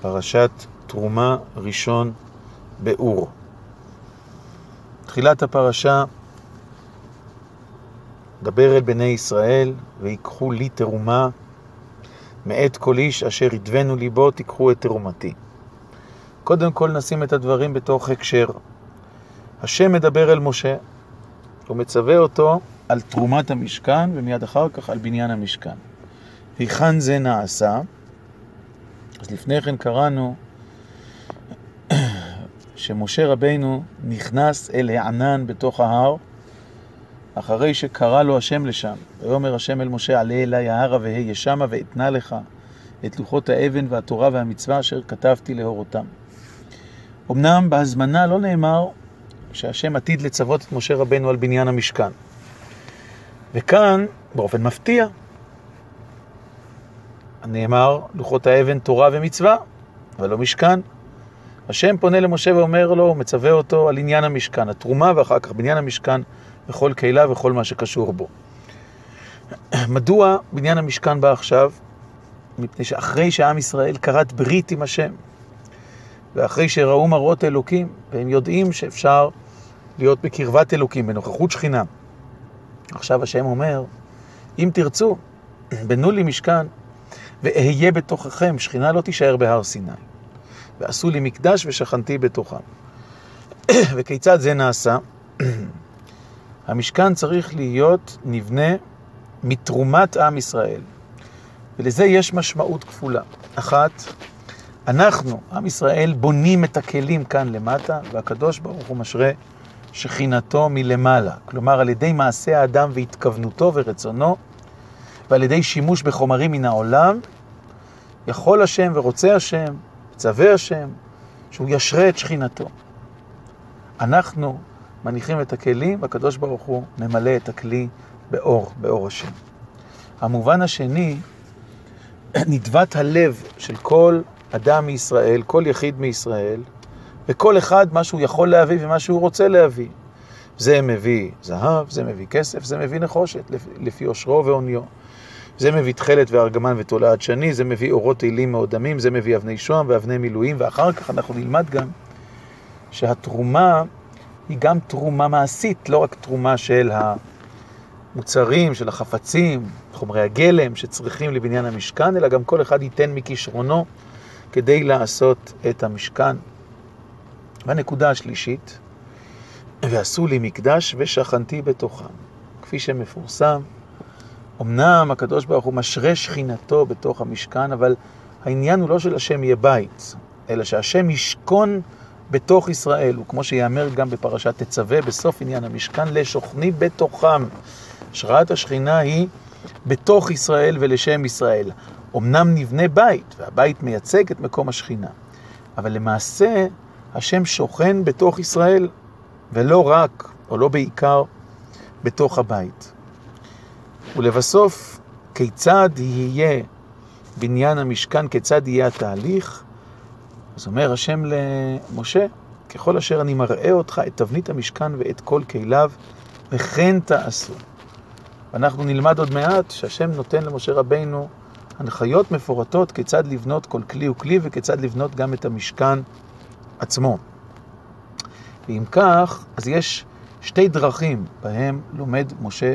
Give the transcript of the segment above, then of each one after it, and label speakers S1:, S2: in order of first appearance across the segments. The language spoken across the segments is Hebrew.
S1: פרשת תרומה ראשון באור. תחילת הפרשה, דבר אל בני ישראל ויקחו לי תרומה מאת כל איש אשר ידבנו ליבו תיקחו את תרומתי. קודם כל נשים את הדברים בתוך הקשר. השם מדבר אל משה, הוא מצווה אותו על תרומת המשכן ומיד אחר כך על בניין המשכן. היכן זה נעשה? אז לפני כן קראנו שמשה רבינו נכנס אל הענן בתוך ההר, אחרי שקרא לו השם לשם. ויאמר השם אל משה, עלה אלי ההרה והיה שמה ואתנה לך את לוחות האבן והתורה והמצווה אשר כתבתי להורותם. אמנם בהזמנה לא נאמר שהשם עתיד לצוות את משה רבנו על בניין המשכן. וכאן, באופן מפתיע, נאמר לוחות האבן תורה ומצווה, אבל לא משכן. השם פונה למשה ואומר לו, מצווה אותו על עניין המשכן, התרומה ואחר כך בניין המשכן וכל קהילה וכל מה שקשור בו. מדוע בניין המשכן בא עכשיו? מפני שאחרי שעם ישראל כרת ברית עם השם, ואחרי שראו מראות אלוקים, והם יודעים שאפשר להיות בקרבת אלוקים, בנוכחות שכינה. עכשיו השם אומר, אם תרצו, בנו לי משכן, ואהיה בתוככם, שכינה לא תישאר בהר סיני. ועשו לי מקדש ושכנתי בתוכם. וכיצד זה נעשה? המשכן צריך להיות נבנה מתרומת עם ישראל. ולזה יש משמעות כפולה. אחת, אנחנו, עם ישראל, בונים את הכלים כאן למטה, והקדוש ברוך הוא משרה שכינתו מלמעלה. כלומר, על ידי מעשה האדם והתכוונותו ורצונו, ועל ידי שימוש בחומרים מן העולם, יכול השם ורוצה השם, מצווה השם, שהוא ישרה את שכינתו. אנחנו מניחים את הכלים, והקדוש ברוך הוא ממלא את הכלי באור, באור השם. המובן השני, נדבת הלב של כל אדם מישראל, כל יחיד מישראל, וכל אחד מה שהוא יכול להביא ומה שהוא רוצה להביא. זה מביא זהב, זה מביא כסף, זה מביא נחושת, לפי עושרו ועוניו. זה מביא תכלת וארגמן ותולעת שני, זה מביא אורות עילים מאוד דמים, זה מביא אבני שוהם ואבני מילואים, ואחר כך אנחנו נלמד גם שהתרומה היא גם תרומה מעשית, לא רק תרומה של המוצרים, של החפצים, חומרי הגלם שצריכים לבניין המשכן, אלא גם כל אחד ייתן מכישרונו כדי לעשות את המשכן. והנקודה השלישית, ועשו לי מקדש ושכנתי בתוכם. כפי שמפורסם, אמנם הקדוש ברוך הוא משרה שכינתו בתוך המשכן, אבל העניין הוא לא של השם יהיה בית, אלא שהשם ישכון בתוך ישראל, וכמו שיאמר גם בפרשת תצווה, בסוף עניין המשכן, לשוכני בתוכם. השראת השכינה היא בתוך ישראל ולשם ישראל. אמנם נבנה בית, והבית מייצג את מקום השכינה, אבל למעשה השם שוכן בתוך ישראל, ולא רק, או לא בעיקר, בתוך הבית. ולבסוף, כיצד יהיה בניין המשכן, כיצד יהיה התהליך? אז אומר השם למשה, ככל אשר אני מראה אותך את תבנית המשכן ואת כל כליו, וכן תעשו. ואנחנו נלמד עוד מעט שהשם נותן למשה רבינו הנחיות מפורטות כיצד לבנות כל כלי וכלי וכיצד לבנות גם את המשכן עצמו. ואם כך, אז יש שתי דרכים בהם לומד משה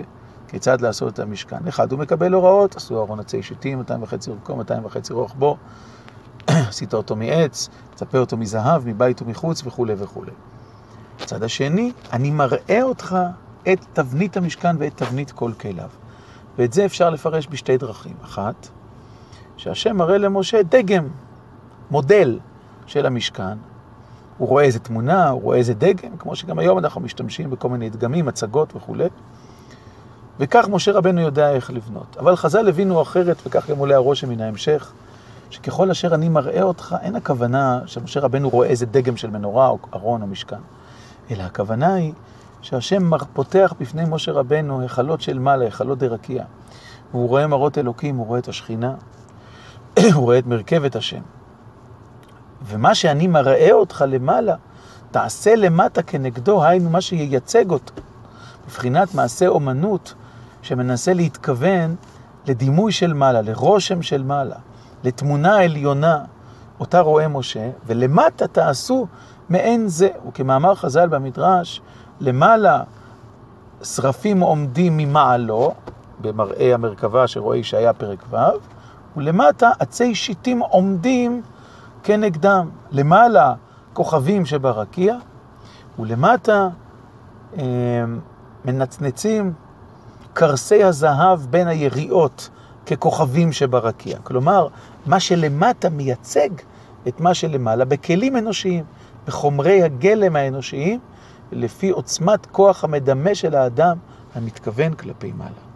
S1: כיצד לעשות את המשכן. אחד, הוא מקבל הוראות, עשו ארון עצי שיטים, 200 וחצי אורכו, 200 וחצי רוחבו, עשית אותו מעץ, תצפה אותו מזהב, מבית ומחוץ וכו' וכו'. הצד השני, אני מראה אותך את תבנית המשכן ואת תבנית כל כליו. ואת זה אפשר לפרש בשתי דרכים. אחת, שהשם מראה למשה דגם, מודל של המשכן. הוא רואה איזה תמונה, הוא רואה איזה דגם, כמו שגם היום אנחנו משתמשים בכל מיני דגמים, הצגות וכולי. וכך משה רבנו יודע איך לבנות. אבל חז"ל הבינו אחרת, וכך גם עולה הרושם מן ההמשך, שככל אשר אני מראה אותך, אין הכוונה שמשה רבנו רואה איזה דגם של מנורה או ארון או משכן, אלא הכוונה היא שהשם פותח בפני משה רבנו היכלות של מעלה, היכלות דרקיע. והוא רואה מראות אלוקים, הוא רואה את השכינה, הוא רואה את מרכבת השם. ומה שאני מראה אותך למעלה, תעשה למטה כנגדו, היינו מה שייצג אותו. מבחינת מעשה אומנות שמנסה להתכוון לדימוי של מעלה, לרושם של מעלה, לתמונה עליונה, אותה רואה משה, ולמטה תעשו מעין זה. וכמאמר חז"ל במדרש, למעלה שרפים עומדים ממעלו, במראה המרכבה שרואה ישעיה פרק ו', ולמטה עצי שיטים עומדים כנגדם. למעלה כוכבים שברקיע, ולמטה אה, מנצנצים קרסי הזהב בין היריעות ככוכבים שברקיע. כלומר, מה שלמטה מייצג את מה שלמעלה בכלים אנושיים, בחומרי הגלם האנושיים, לפי עוצמת כוח המדמה של האדם המתכוון כלפי מעלה.